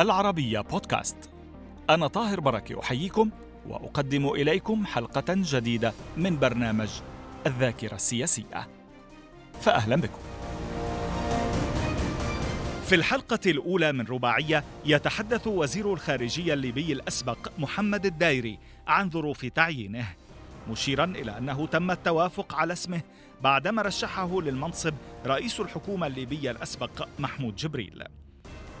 العربية بودكاست. أنا طاهر بركة أحييكم وأقدم إليكم حلقة جديدة من برنامج الذاكرة السياسية. فأهلا بكم. في الحلقة الأولى من رباعية يتحدث وزير الخارجية الليبي الأسبق محمد الدايري عن ظروف تعيينه مشيرا إلى أنه تم التوافق على اسمه بعدما رشحه للمنصب رئيس الحكومة الليبية الأسبق محمود جبريل.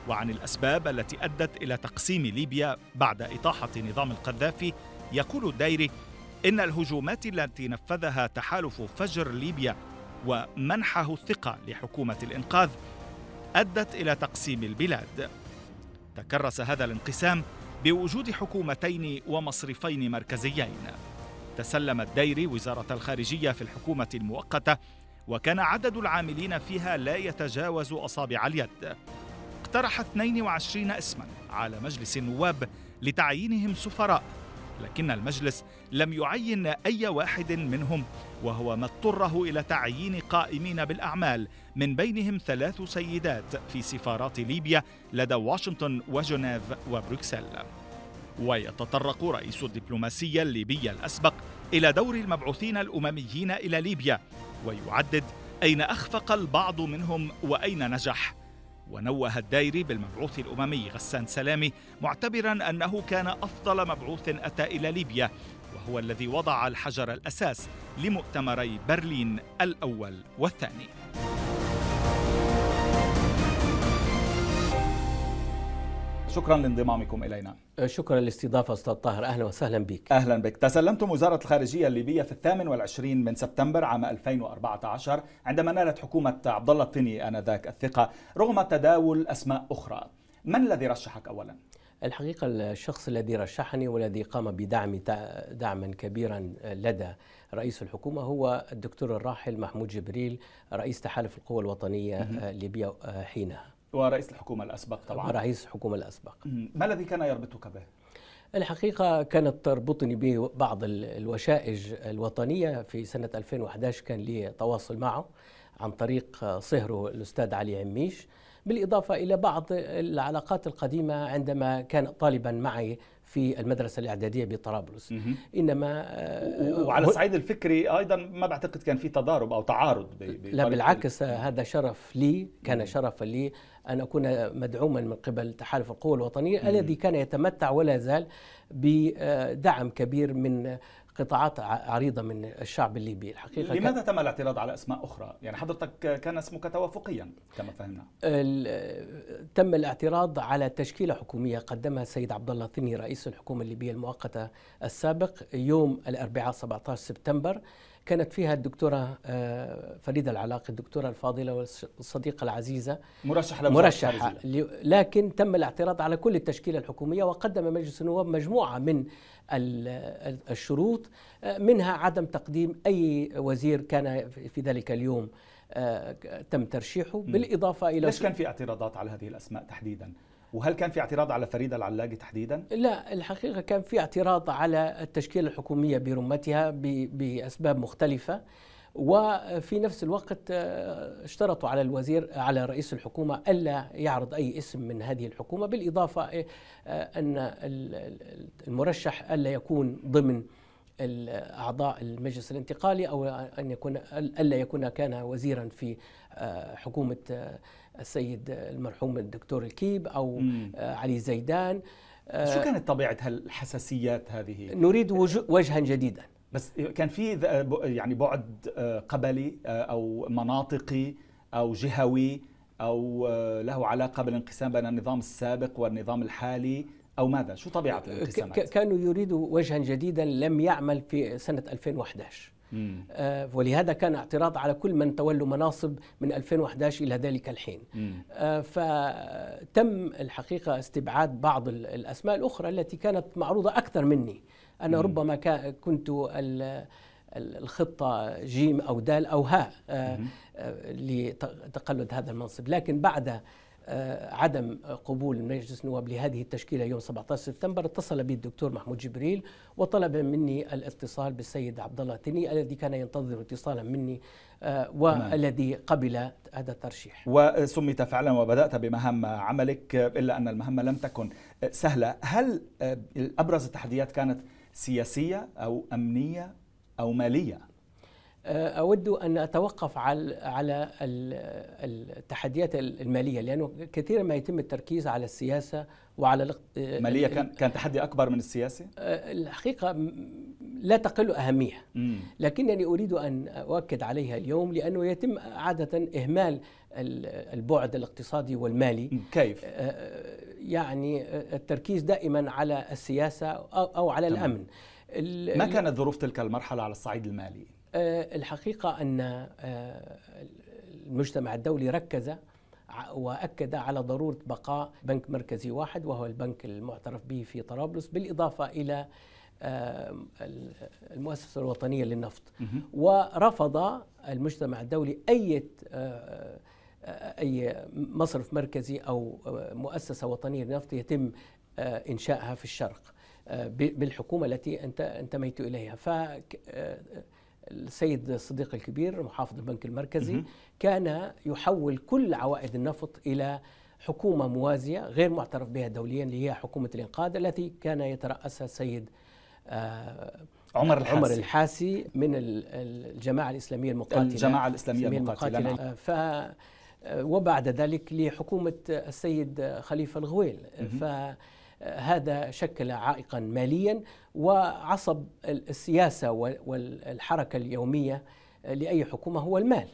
وعن الأسباب التي أدت إلى تقسيم ليبيا بعد إطاحة نظام القذافي يقول الدايري إن الهجومات التي نفذها تحالف فجر ليبيا ومنحه الثقة لحكومة الإنقاذ أدت إلى تقسيم البلاد. تكرس هذا الانقسام بوجود حكومتين ومصرفين مركزيين. تسلم الديري وزارة الخارجية في الحكومة المؤقتة وكان عدد العاملين فيها لا يتجاوز أصابع اليد. اقترح 22 اسما على مجلس النواب لتعيينهم سفراء لكن المجلس لم يعين أي واحد منهم وهو ما اضطره إلى تعيين قائمين بالأعمال من بينهم ثلاث سيدات في سفارات ليبيا لدى واشنطن وجنيف وبروكسل. ويتطرق رئيس الدبلوماسية الليبيه الأسبق إلى دور المبعوثين الأمميين إلى ليبيا ويعدد أين أخفق البعض منهم وأين نجح. ونوه الدايري بالمبعوث الأممي غسان سلامي معتبرا أنه كان أفضل مبعوث أتى إلى ليبيا وهو الذي وضع الحجر الأساس لمؤتمري برلين الأول والثاني. شكرا لانضمامكم إلينا. شكرا للاستضافة أستاذ طاهر أهلا وسهلا بك. أهلا بك، تسلمتم وزارة الخارجية الليبية في الثامن والعشرين من سبتمبر عام 2014 عندما نالت حكومة عبد الله الثني آنذاك الثقة رغم تداول أسماء أخرى. من الذي رشحك اولا؟ الحقيقة الشخص الذي رشحني والذي قام بدعم دعما كبيرا لدى رئيس الحكومة هو الدكتور الراحل محمود جبريل رئيس تحالف القوى الوطنية الليبيه حينها. ورئيس الحكومة الأسبق طبعا. رئيس الحكومة الأسبق. ما الذي كان يربطك به؟ الحقيقة كانت تربطني ببعض الوشائج الوطنية في سنة 2011 كان لي تواصل معه عن طريق صهره الأستاذ علي عميش. بالإضافة إلى بعض العلاقات القديمة عندما كان طالبا معي في المدرسة الإعدادية بطرابلس. إنما آه، وعلى الصعيد الفكري أيضا ما بعتقد كان في تضارب أو تعارض لا بالعكس هذا شرف لي كان شرفا لي أن أكون مدعوما من قبل تحالف القوى الوطنية الذي كان يتمتع ولا زال بدعم كبير من قطاعات عريضة من الشعب الليبي. الحقيقة لماذا تم الاعتراض على أسماء أخرى؟ يعني حضرتك كان اسمك توافقيا كما فهمنا. تم الاعتراض على تشكيلة حكومية قدمها السيد عبد الله ثني رئيس الحكومة الليبية المؤقتة السابق يوم الأربعاء 17 سبتمبر. كانت فيها الدكتورة آه، فريدة العلاقي الدكتورة الفاضلة والصديقة العزيزة. مرشحة مرشحة لكن تم الاعتراض على كل التشكيلة الحكومية وقدم مجلس النواب مجموعة من الشروط آه، منها عدم تقديم أي وزير كان في ذلك اليوم آه، تم ترشيحه. بالإضافة إلى ليش كان في اعتراضات على هذه الأسماء تحديداً؟ وهل كان في اعتراض على فريدة العلاقي تحديدا؟ لا الحقيقة كان في اعتراض على التشكيلة الحكومية برمتها بأسباب مختلفة وفي نفس الوقت آه، اشترطوا على الوزير على رئيس الحكومة ألا يعرض أي اسم من هذه الحكومة بالإضافة آه، أن المرشح ألا يكون ضمن اعضاء المجلس الانتقالي أو أن يكون ألا يكون كان وزيرا في آه، حكومة السيد المرحوم الدكتور الكيب أو مم. آه، علي زيدان شو آه، كانت طبيعة هالحساسيات هذه؟ نريد وجها جديدا بس كان في يعني بعد آه، قبلي أو مناطقي أو جهوي أو له علاقة بالانقسام بين النظام السابق والنظام الحالي أو ماذا؟ شو طبيعة الانقسامات؟ كانوا يريدوا وجها جديدا لم يعمل في سنة 2011 آه ولهذا كان اعتراض على كل من تولوا مناصب من 2011 إلى ذلك الحين. آه فتم الحقيقة استبعاد بعض الأسماء الأخرى التي كانت معروضة أكثر مني. أنا مم. ربما كنت الخطة جيم أو دال أو هاء آه، لتقلد هذا المنصب. لكن بعد عدم قبول مجلس النواب لهذه التشكيلة يوم 17 سبتمبر اتصل بي الدكتور محمود جبريل وطلب مني الاتصال بالسيد عبد الله تني الذي كان ينتظر اتصالا مني والذي قبل هذا الترشيح. وسميت فعلا وبدأت بمهام عملك إلا أن المهمه لم تكن سهلة. هل أبرز التحديات كانت سياسية أو أمنية أو مالية؟ أود أن أتوقف على على التحديات المالية لأنه كثيرا ما يتم التركيز على السياسة وعلى المالية كان كان تحدي أكبر من السياسة؟ الحقيقة لا تقل أهمية لكنني أريد أن أؤكد عليها اليوم لأنه يتم عادة إهمال البعد الاقتصادي والمالي كيف؟ يعني التركيز دائما على السياسة أو على. الأمن ما كانت ظروف تلك المرحلة على الصعيد المالي؟ آه، الحقيقة أن آه، المجتمع الدولي ركز وأكد على ضرورة بقاء بنك مركزي واحد وهو البنك المعترف به في طرابلس بالإضافة إلى آه، المؤسسة الوطنية للنفط. ورفض المجتمع الدولي أي أي مصرف مركزي أو مؤسسة وطنية للنفط يتم انشائها في الشرق بالحكومة التي انت أنتميت إليها. ف السيد الصديق الكبير محافظ البنك المركزي كان يحول كل عوائد النفط إلى حكومة موازية غير معترف بها دوليا اللي هي حكومة الإنقاذ التي كان يترأسها السيد آه عمر الحاسي. عمر الحاسي من الجماعة الإسلامية المقاتلة. الجماعة الإسلامية المقاتلة, المقاتلة. نعم. ف وبعد ذلك لحكومة السيد خليفة الغويل. ف هذا شكل عائقا ماليا وعصب السياسة والحركة اليومية لأي حكومة هو المال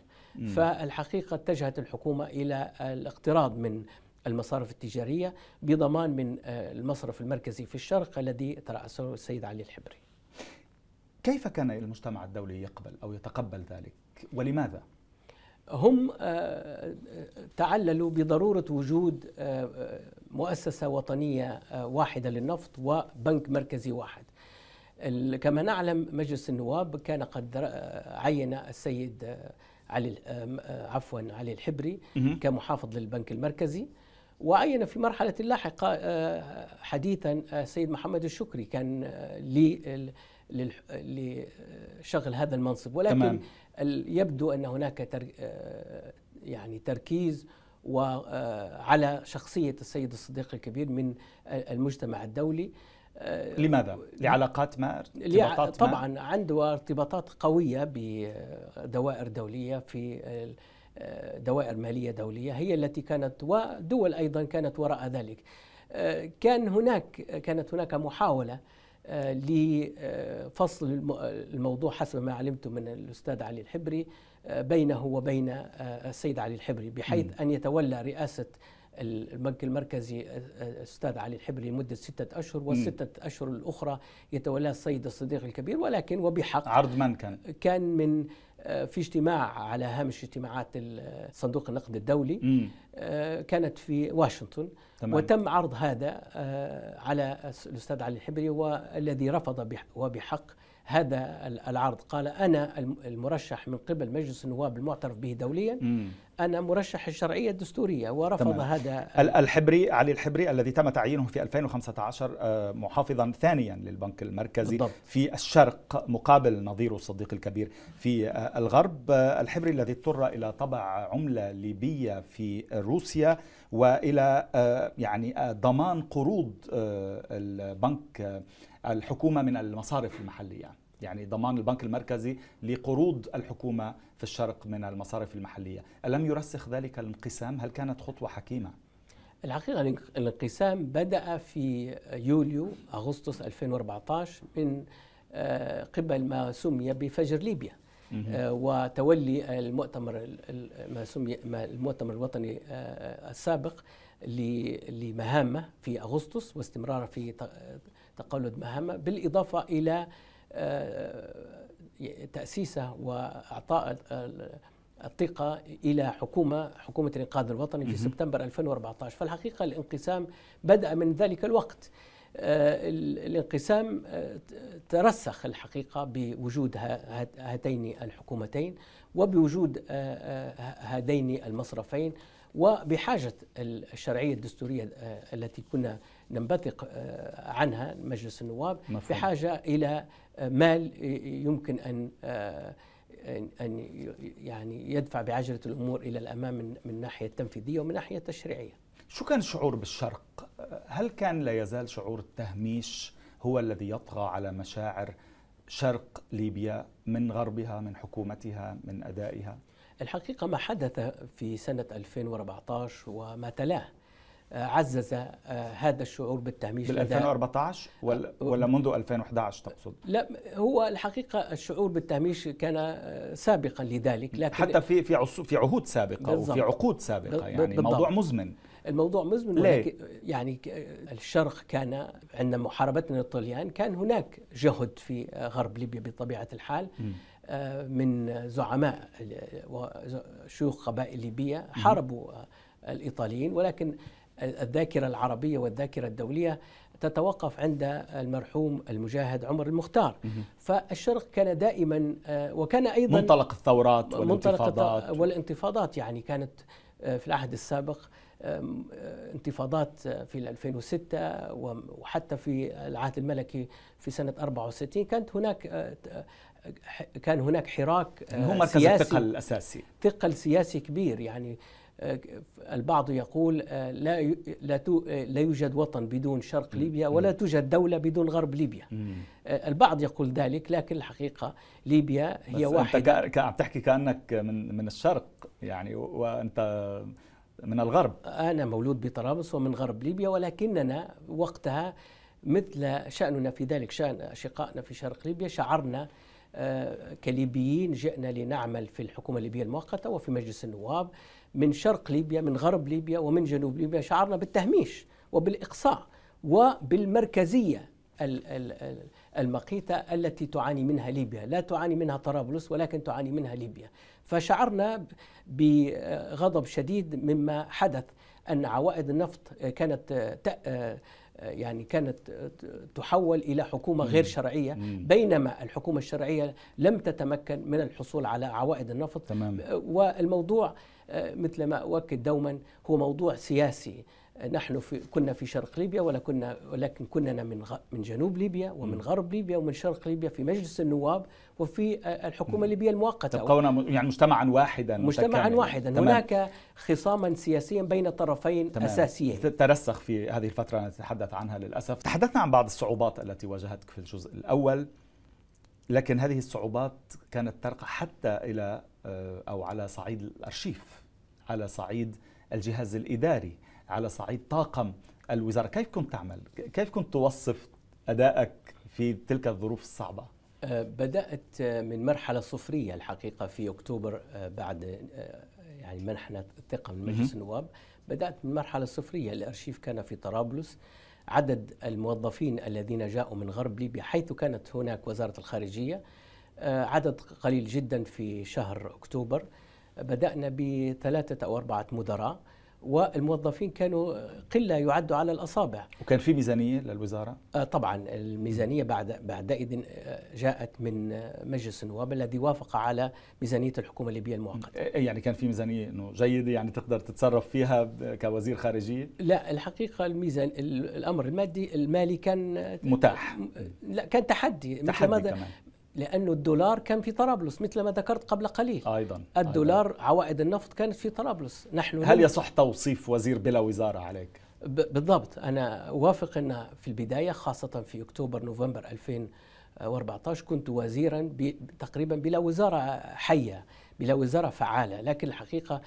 فالحقيقة اتجهت الحكومة إلى الاقتراض من المصارف التجارية بضمان من المصرف المركزي في الشرق الذي ترأسه السيد علي الحبري. كيف كان المجتمع الدولي يقبل أو يتقبل ذلك ولماذا؟ هم آه، تعللوا بضرورة وجود آه، مؤسسة وطنية آه، واحدة للنفط وبنك مركزي واحد. كما نعلم مجلس النواب كان قد عين السيد علي عفوا علي الحبري كمحافظ للبنك المركزي وعين في مرحلة لاحقة حديثا السيد محمد الشكري كان لشغل هذا المنصب ولكن تمام. يبدو أن هناك آه، يعني تركيز وعلى آه، شخصية السيد الصديق الكبير من المجتمع الدولي آه، لماذا؟ لعلاقات ما؟ ارتباطات طبعا ما؟ عنده ارتباطات قوية بدوائر دولية في دوائر مالية دولية هي التي كانت ودول أيضا كانت وراء ذلك. كان هناك كانت هناك محاولة لفصل الموضوع حسب ما علمت من الأستاذ علي الحبري بينه وبين السيد علي الحبري بحيث أن يتولى رئاسة البنك المركزي الاستاذ علي الحبري لمدة ستة أشهر والستة أشهر الأخرى يتولاها السيد الصديق الكبير ولكن وبحق عرض من كان؟ كان من في اجتماع على هامش اجتماعات صندوق النقد الدولي مم. كانت في واشنطن تمام. وتم عرض هذا آه، على الأستاذ علي الحبري والذي رفض وبحق هذا العرض قال أنا المرشح من قبل مجلس النواب المعترف به دوليا. أنا مرشح الشرعية الدستورية ورفض تمام. هذا الحبري علي الحبري الذي تم تعيينه في 2015 آه، محافظا ثانيا للبنك المركزي بالضبط. في الشرق مقابل نظيره الصديق الكبير في آه، الغرب الحبري الذي اضطر إلى طبع عملة ليبية في روسيا وإلى آه، يعني آه، ضمان قروض آه، البنك الحكومة من المصارف المحلية. يعني ضمان البنك المركزي لقروض الحكومة في الشرق من المصارف المحلية. ألم يرسخ ذلك الانقسام؟ هل كانت خطوة حكيمة؟ الحقيقة الانقسام بدأ في يوليو أغسطس 2014 من قبل ما سمي بفجر ليبيا. وتولي المؤتمر ما سمي المؤتمر الوطني آه، السابق لمهامة في أغسطس واستمراره في تقلد مهامة بالإضافة إلى آه، تأسيسه وإعطاء الثقة إلى حكومة حكومة الإنقاذ الوطني في سبتمبر 2014 فالحقيقة الانقسام بدأ من ذلك الوقت. آه، الانقسام آه، ترسخ الحقيقة بوجود هاتين الحكومتين وبوجود آه، هذين المصرفين وبحاجة الشرعية الدستورية التي كنا ننبثق عنها مجلس النواب مفهوم. بحاجة إلى مال يمكن أن أن يعني يدفع بعجلة الأمور إلى الأمام من الناحية التنفيذية ومن الناحية التشريعية شو كان الشعور بالشرق؟ هل كان لا يزال شعور التهميش هو الذي يطغى على مشاعر شرق ليبيا من غربها من حكومتها من أدائها؟ الحقيقة ما حدث في سنة 2014 وما تلاه عزز آه، هذا الشعور بالتهميش بال 2014 ولا آه، ولا منذ 2011 تقصد؟ لا هو الحقيقة الشعور بالتهميش كان آه، سابقا لذلك لكن حتى في في في عهود سابقة بالضبط. وفي عقود سابقة يعني بالضبط. موضوع مزمن الموضوع مزمن ولكن يعني الشرق كان عند محاربتنا للطليان كان هناك جهد في غرب ليبيا بطبيعة الحال م. من زعماء وشيوخ قبائل ليبية حاربوا الإيطاليين ولكن الذاكرة العربية والذاكرة الدولية تتوقف عند المرحوم المجاهد عمر المختار. فالشرق كان دائما آه، وكان أيضا منطلق الثورات والانتفاضات. والانتفاضات يعني كانت آه، في العهد السابق آه، انتفاضات في 2006 وحتى في العهد الملكي في سنة 64 كانت هناك كان هناك حراك هو مركز الثقل الأساسي. ثقل سياسي كبير يعني البعض يقول لا لا لا يوجد وطن بدون شرق ليبيا ولا توجد دولة بدون غرب ليبيا. البعض يقول ذلك لكن الحقيقة ليبيا هي واحدة. أنت عم تحكي كأنك من من الشرق يعني وأنت من الغرب. أنا مولود بطرابلس ومن غرب ليبيا ولكننا وقتها مثل شأننا في ذلك شأن أشقائنا في شرق ليبيا شعرنا كليبيين جئنا لنعمل في الحكومة الليبية المؤقتة وفي مجلس النواب من شرق ليبيا من غرب ليبيا ومن جنوب ليبيا. شعرنا بالتهميش وبالإقصاء وبالمركزية المقيتة التي تعاني منها ليبيا. لا تعاني منها طرابلس ولكن تعاني منها ليبيا. فشعرنا بغضب شديد مما حدث أن عوائد النفط كانت يعني كانت تحول إلى حكومة غير شرعية بينما الحكومة الشرعية لم تتمكن من الحصول على عوائد النفط. تمام. والموضوع آه، مثل ما أؤكد دوما هو موضوع سياسي. نحن في كنا في شرق ليبيا ولا كنا ولكن كنا من من جنوب ليبيا ومن غرب ليبيا ومن شرق ليبيا في مجلس النواب وفي آه، الحكومة الليبية المؤقتة. تبقون يعني مجتمعا واحدا مجتمعا واحدا. تمام. هناك خصاما سياسيا بين طرفين تمام. أساسيين. ترسخ في هذه الفترة نتحدث عنها للأسف. تحدثنا عن بعض الصعوبات التي واجهتك في الجزء الأول لكن هذه الصعوبات كانت ترقى حتى إلى آه، أو على صعيد الأرشيف على صعيد الجهاز الإداري. على صعيد طاقم الوزارة. كيف كنت تعمل؟ كيف كنت توصف أدائك في تلك الظروف الصعبة؟ أه، بدأت من مرحلة صفرية الحقيقة في أكتوبر أه، بعد أه، يعني منحنا الثقة من مجلس النواب. بدأت من مرحلة صفرية. الأرشيف كان في طرابلس. عدد الموظفين الذين جاءوا من غرب ليبيا حيث كانت هناك وزارة الخارجية عدد قليل جدا في شهر أكتوبر. بدأنا بثلاثة أو أربعة مدراء. والموظفين كانوا قلة يعدوا على الأصابع. وكان في ميزانية للوزارة؟ آه طبعا الميزانية بعد بعدئذ آه، جاءت من آه، مجلس النواب الذي وافق على ميزانية الحكومة الليبية المؤقتة. يعني كان في ميزانية إنه جيدة يعني تقدر تتصرف فيها كوزير خارجية؟ لا الحقيقة الميزان الأمر المادي المالي كان متاح. لا كان تحدي, تحدي مثل كمان. لأنه الدولار كان في طرابلس مثل ما ذكرت قبل قليل أيضا الدولار أيضاً. عوائد النفط كانت في طرابلس نحن هل يصح توصيف وزير بلا وزارة عليك؟ بالضبط أنا أوافق أن في البداية خاصة في أكتوبر نوفمبر 2014 كنت وزيرا تقريبا بلا وزارة حية بلا وزارة فعالة لكن الحقيقة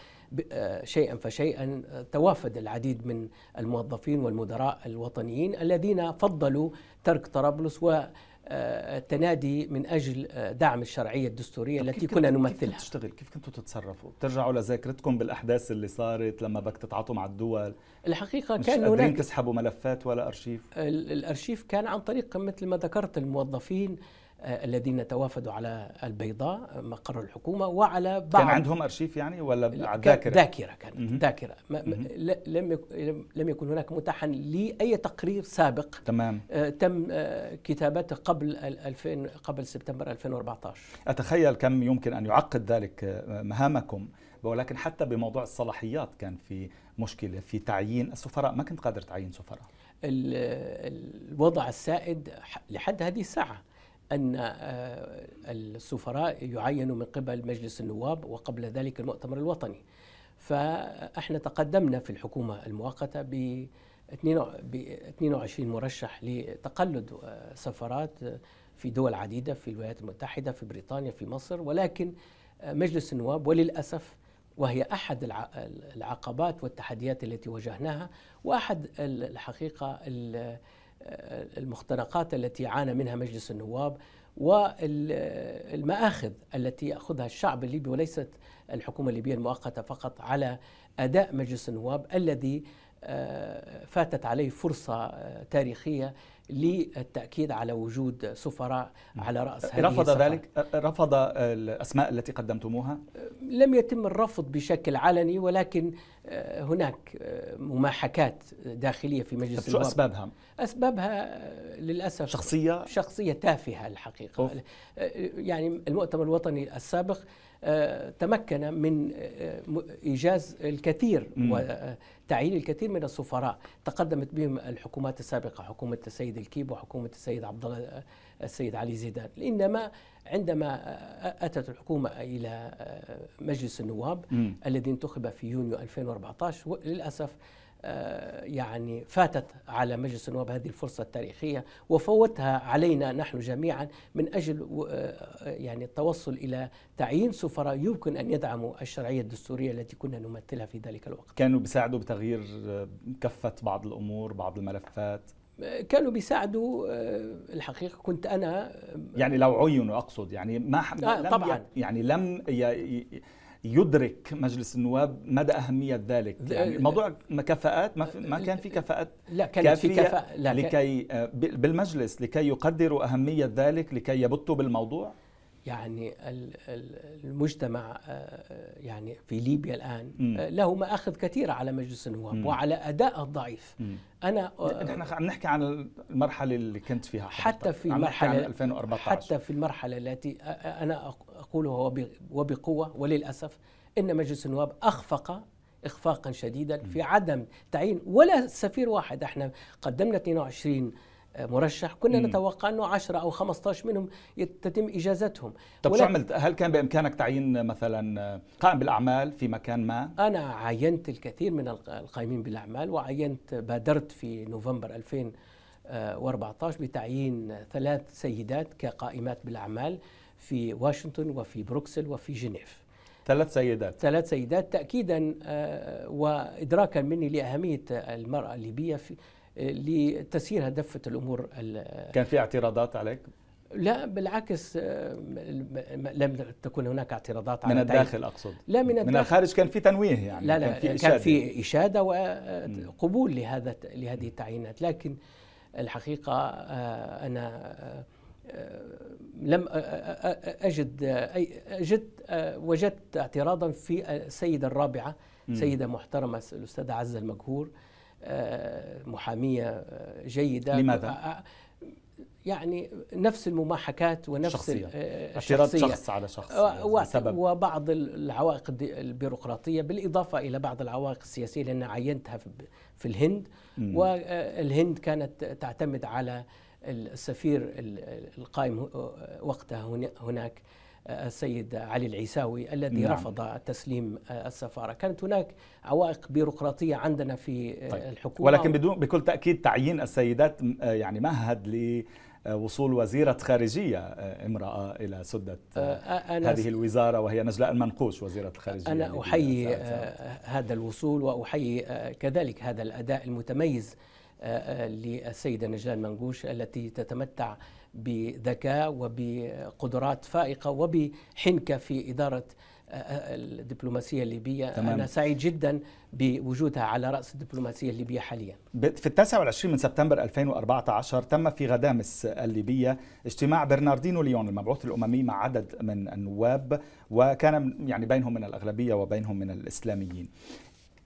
آه، شيئا فشيئا توافد العديد من الموظفين والمدراء الوطنيين الذين فضلوا ترك طرابلس و التنادي من أجل دعم الشرعية الدستورية التي كنا نمثلها. كيف تشتغل؟ كيف كنتوا تتصرفوا؟ ترجعوا لذاكرتكم بالأحداث اللي صارت لما بدك تتعاطوا مع الدول؟ الحقيقة مش كان هناك تسحبوا ملفات ولا أرشيف؟ الأرشيف كان عن طريق مثل ما ذكرت الموظفين آه، الذين توافدوا على البيضاء مقر الحكومة وعلى بعض كان عندهم أرشيف يعني ولا على الذاكره؟ ذاكرة؟ كانت ذاكرة. لم لم يكن هناك متاحا لأي تقرير سابق. تمام. آه، تم آه، كتابته قبل 2000 قبل سبتمبر 2014 أتخيل كم يمكن أن يعقد ذلك مهامكم. ولكن حتى بموضوع الصلاحيات كان في مشكلة في تعيين السفراء. ما كنت قادر تعيين سفراء؟ الوضع السائد لحد هذه الساعة. أن آه، السفراء يعينوا من قبل مجلس النواب وقبل ذلك المؤتمر الوطني. فإحنا تقدمنا في الحكومة المؤقتة ب 22 مرشح لتقلد آه، سفرات في دول عديدة في الولايات المتحدة في بريطانيا في مصر. ولكن آه، مجلس النواب وللأسف وهي أحد العقبات والتحديات التي واجهناها. وأحد الحقيقة المختنقات التي عانى منها مجلس النواب والمآخذ التي يأخذها الشعب الليبي وليست الحكومة الليبية المؤقتة فقط على أداء مجلس النواب الذي آه، فاتت عليه فرصة آه، تاريخية للتأكيد على وجود سفراء على رأس هذه رفض ذلك رفض الأسماء التي قدمتموها؟ لم يتم الرفض بشكل علني ولكن هناك مماحكات داخلية في مجلس شو أسبابها؟ أسبابها للأسف شخصية؟ شخصية تافهة الحقيقة. أوف. يعني المؤتمر الوطني السابق تمكن من إيجاز الكثير وتعيين الكثير من السفراء. تقدمت بهم الحكومات السابقة حكومة السيد الكيب وحكومة السيد عبد الله السيد علي زيدان. إنما عندما أتت الحكومة إلى مجلس النواب الذي انتخب في يونيو 2014 للأسف آه، يعني فاتت على مجلس النواب هذه الفرصة التاريخية وفوتها علينا نحن جميعا من أجل آه، يعني التوصل إلى تعيين سفراء يمكن أن يدعموا الشرعية الدستورية التي كنا نمثلها في ذلك الوقت. كانوا بيساعدوا بتغيير آه، كفة بعض الأمور بعض الملفات. كانوا بيساعدوا الحقيقة كنت أنا يعني لو عينوا أقصد يعني ما آه طبعا. يعني لم يدرك مجلس النواب مدى أهمية ذلك. يعني موضوع كفاءات ما, ما كان في كفاءات لا كانت في كفاءة لا لكي بالمجلس لكي يقدروا أهمية ذلك لكي يبتوا بالموضوع؟ يعني المجتمع آه، يعني في ليبيا الآن آه، له مآخذ كثيرة على مجلس النواب وعلى ادائه الضعيف. أنا آه، نحن عم نحكي عن المرحلة اللي كنت فيها حتى في المرحلة 2014 حتى في المرحلة التي أنا اقولها وبقوة وللأسف إن مجلس النواب أخفق اخفاقا شديدا في عدم تعيين ولا سفير واحد. إحنا قدمنا 22 مرشح كنا مم. نتوقع إنه 10 أو 15 منهم تتم إجازتهم. طب شو عملت؟ هل كان بإمكانك تعيين مثلا قائم بالأعمال في مكان ما؟ أنا عينت الكثير من القائمين بالأعمال وعينت بادرت في نوفمبر 2014 بتعيين ثلاث سيدات كقائمات بالأعمال في واشنطن وفي بروكسل وفي جنيف. ثلاث سيدات. ثلاث سيدات تاكيدا آه، وادراكا مني لأهمية المرأة الليبية في لتسيير دفة الأمور كان في اعتراضات عليك؟ لا بالعكس آه، لم تكن هناك اعتراضات من الداخل أقصد. لا من الداخل. من الخارج كان في تنويه يعني لا لا كان في إشادة, كان في إشادة وقبول لهذا لهذه التعيينات. لكن الحقيقة آه، أنا آه، لم أجد اجد وجدت اعتراضا في السيدة الرابعة سيدة محترمة الأستاذة عزة المقهور آه، محامية آه، جيدة لماذا؟ آه، يعني نفس المماحكات ونفس شخصية. الشخصية شخص على شخص. وبعض العوائق البيروقراطية بالإضافة إلى بعض العوائق السياسية لأن عينتها في الهند. والهند كانت تعتمد على السفير القائم وقتها هناك السيد علي العيساوي الذي نعم. رفض تسليم السفارة، كانت هناك عوائق بيروقراطية عندنا في طيب. الحكومة ولكن بدون بكل تأكيد تعيين السيدات يعني مهد ل وصول وزيرة خارجية امرأة إلى سدة أنا هذه الوزارة وهي نجلاء المنقوش وزيرة الخارجية أنا أحيي هذا الوصول وأحيي كذلك هذا الأداء المتميز للسيدة نجلاء المنقوش التي تتمتع بذكاء وبقدرات فائقة وبحنكة في إدارة آه، آه، الدبلوماسية الليبية. تمام. أنا سعيد جدا بوجودها على رأس الدبلوماسية الليبية حاليا. في التاسع والعشرين من سبتمبر 2014 تم في غدامس الليبية اجتماع برناردينو ليون المبعوث الأممي مع عدد من النواب وكان يعني بينهم من الأغلبية وبينهم من الإسلاميين.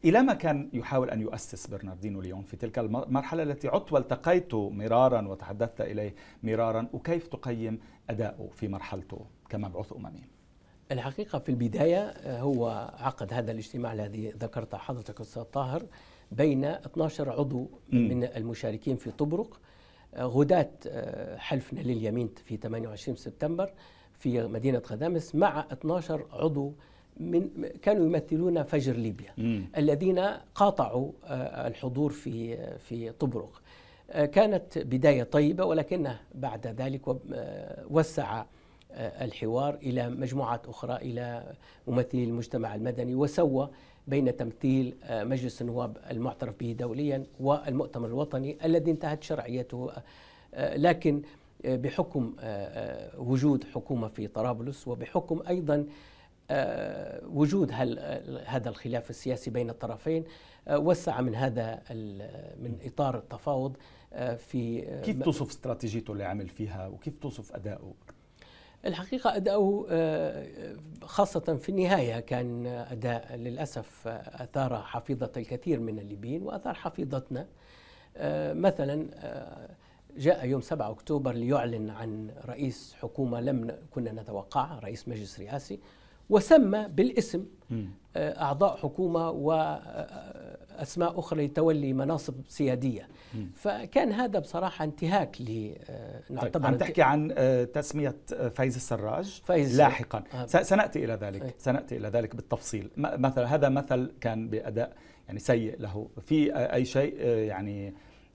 إلى ما كان يحاول أن يؤسس برناردينو ليون في تلك المرحلة التي عدت والتقيت مرارا وتحدثت إليه مرارا وكيف تقيم أداؤه في مرحلته كمبعوث أممي؟ الحقيقة في البداية هو عقد هذا الاجتماع الذي ذكرت حضرتك أستاذ طاهر بين 12 عضو من المشاركين في طبرق غداة حلفنا لليمين في 28 سبتمبر في مدينة غدامس مع 12 عضو من كانوا يمثلون فجر ليبيا. مم. الذين قاطعوا الحضور في في طبرق. كانت بداية طيبة ولكنه بعد ذلك وسع الحوار إلى مجموعات أخرى إلى ممثلي المجتمع المدني وسوى بين تمثيل مجلس النواب المعترف به دوليا والمؤتمر الوطني الذي انتهت شرعيته. لكن بحكم وجود حكومة في طرابلس وبحكم أيضا وجود هذا الخلاف السياسي بين الطرفين وسع من هذا من إطار التفاوض في كيف توصف استراتيجيته اللي عمل فيها؟ وكيف توصف أداؤه؟ الحقيقة أداؤه خاصة في النهاية كان أداء للأسف أثار حفيظة الكثير من الليبيين وأثار حفيظتنا. مثلا جاء يوم 7 أكتوبر ليعلن عن رئيس حكومة لم كنا نتوقعها رئيس مجلس رئاسي وسمى بالاسم أعضاء حكومة وأسماء أخرى لتولي مناصب سيادية. فكان هذا بصراحة انتهاك ل طيب عم تحكي عن تسمية فايز السراج فايز لاحقا. آه. سنأتي إلى ذلك أي. سنأتي إلى ذلك بالتفصيل. مثلا هذا مثل كان بأداء يعني سيء له. في أي شيء يعني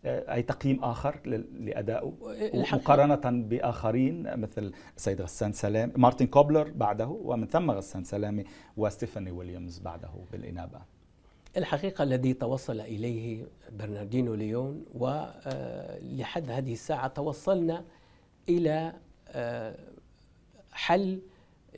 أي تقييم آخر لادائه مقارنة بآخرين مثل السيد غسان سلامة مارتن كوبلر بعده ومن ثم غسان سلامة وستيفاني ويليامز بعده بالإنابة. الحقيقة الذي توصل إليه برناردينو ليون ولحد هذه الساعة توصلنا إلى حل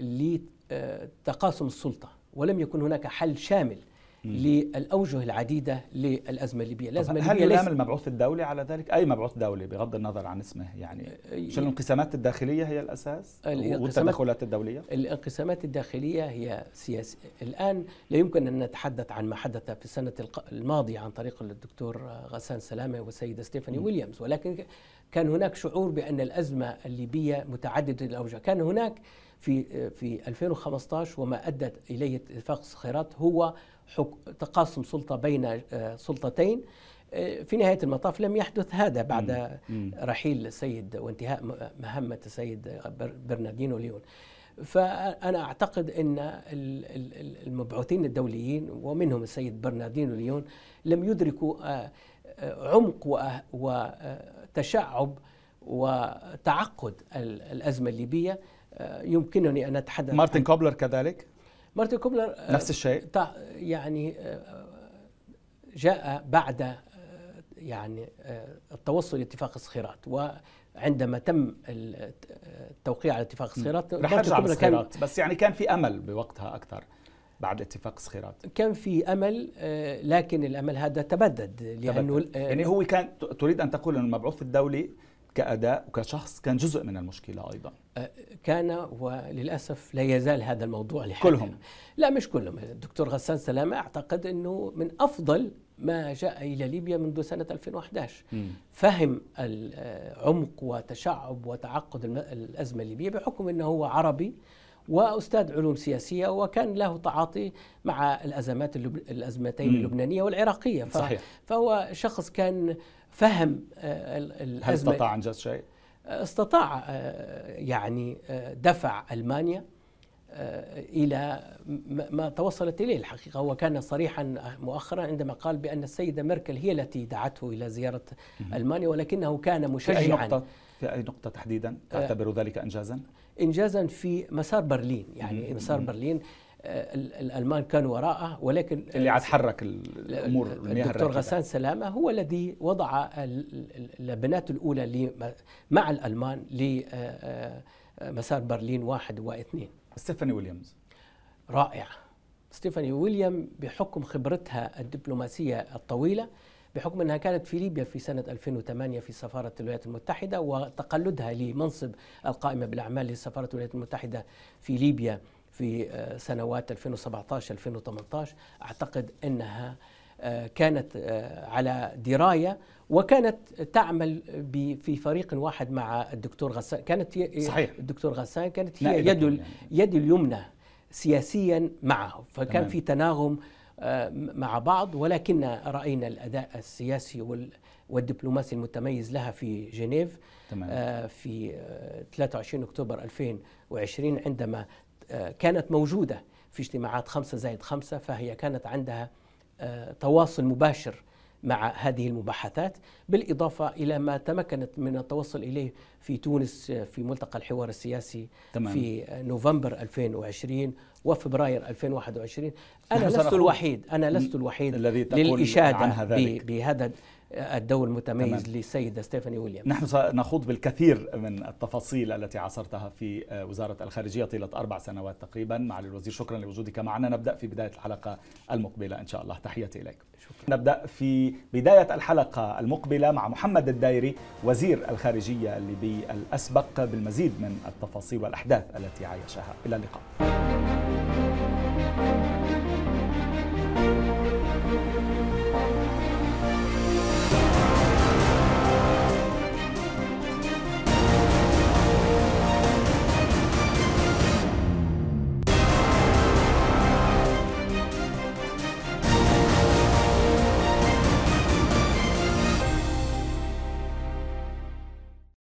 لتقاسم السلطة. ولم يكن هناك حل شامل للأوجه العديدة للأزمة الليبية الأزمة الليبية هل يلام المبعوث الدولي على ذلك؟ أي مبعوث دولي بغض النظر عن اسمه يعني مش الانقسامات الداخلية هي الأساس والتدخلات الدولية؟ الانقسامات الداخلية هي سياسية الآن لا يمكن أن نتحدث عن ما حدث في السنة الماضية عن طريق الدكتور غسان سلامة والسيدة ستيفاني. ويليامز ولكن كان هناك شعور بأن الأزمة الليبية متعددة الأوجه كان هناك في في 2015 وما أدت إليه اتفاق الصخيرات هو تقاسم سلطة بين آه، سلطتين. آه، في نهاية المطاف لم يحدث هذا بعد رحيل السيد وانتهاء مهمة السيد برناردينو ليون. فأنا أعتقد إن المبعوثين الدوليين ومنهم السيد برناردينو ليون لم يدركوا آه، عمق وتشعب وتعقد الأزمة الليبية. يمكنني أن أتحدث مارتن كوبلر كذلك؟ مارتن كوبلر آه، نفس الشيء. يعني آه، جاء بعد آه، يعني التوصل لاتفاق الصخيرات. وعندما تم التوقيع على اتفاق الصخيرات رح ارجع كان بس يعني كان في أمل بوقتها أكثر بعد اتفاق الصخيرات. كان في أمل لكن الأمل هذا تبدد لأنه يعني هو كان تريد أن تقول ان المبعوث الدولي كأداء وكشخص كان جزء من المشكلة أيضا أه، كان وللأسف لا يزال هذا الموضوع لحد كلهم لا مش كلهم الدكتور غسان سلامة أعتقد أنه من أفضل ما جاء إلى ليبيا منذ سنة 2011 م. فهم العمق وتشعب وتعقد الأزمة الليبية بحكم أنه هو عربي وأستاذ علوم سياسية وكان له تعاطي مع الأزمات اللب... الأزمتين. اللبنانية والعراقية ف... صحيح. فهو شخص كان فهم آه، الازمه هل استطاع انجاز شيء؟ استطاع آه، يعني آه، دفع ألمانيا إلى ما توصلت إليه الحقيقة. هو كان صريحا مؤخرا عندما قال بأن السيدة ميركل هي التي دعته إلى زيارة ألمانيا ولكنه كان مشجعا في أي نقطة في أي نقطة تحديدا؟ تعتبر ذلك انجازا؟ انجازا في مسار برلين يعني مسار برلين. آه، الألمان كانوا وراءه ولكن اللي عاد حرك الأمور الدكتور غسان سلامة هو الذي وضع اللبنات الأولى مع الألمان لمسار برلين واحد واثنين. ستيفاني ويليامز. رائع. ستيفاني ويليام بحكم خبرتها الدبلوماسية الطويلة بحكم أنها كانت في ليبيا في سنة 2008 في سفارة الولايات المتحدة وتقلدها لمنصب القائمة بالأعمال لسفارة الولايات المتحدة في ليبيا. في آه، سنوات 2017 2018 أعتقد أنها آه، كانت آه، على دراية وكانت تعمل في فريق واحد مع الدكتور غسان. كانت صحيح. الدكتور غسان كانت هي يد يعني. يد اليمنى سياسيا معه. فكان تمام. في تناغم مع بعض ولكن رأينا الأداء السياسي وال- والدبلوماسي المتميز لها في جنيف تمام. في آه، 23 أكتوبر 2020 عندما كانت موجودة في اجتماعات خمسة زائد خمسة فهي كانت عندها آه، تواصل مباشر مع هذه المباحثات بالإضافة إلى ما تمكنت من التوصل إليه في تونس آه، في ملتقى الحوار السياسي تمام. في آه، نوفمبر 2020 وفبراير 2021 أنا لست الوحيد أنا لست الوحيد الذي تقول للإشادة بهذا الدور المتميز تمام. للسيدة ستيفاني ويليامز. نحن سنخوض بالكثير من التفاصيل التي عاصرتها في وزارة الخارجية طيلة أربع سنوات تقريبا. معالي الوزير شكرا لوجودك معنا. نبدأ في بداية الحلقة المقبلة إن شاء الله. تحياتي إليكم. شكرا. نبدأ في بداية الحلقة المقبلة مع محمد الدايري وزير الخارجية الليبي الأسبق بالمزيد من التفاصيل والأحداث التي عايشها. إلى اللقاء.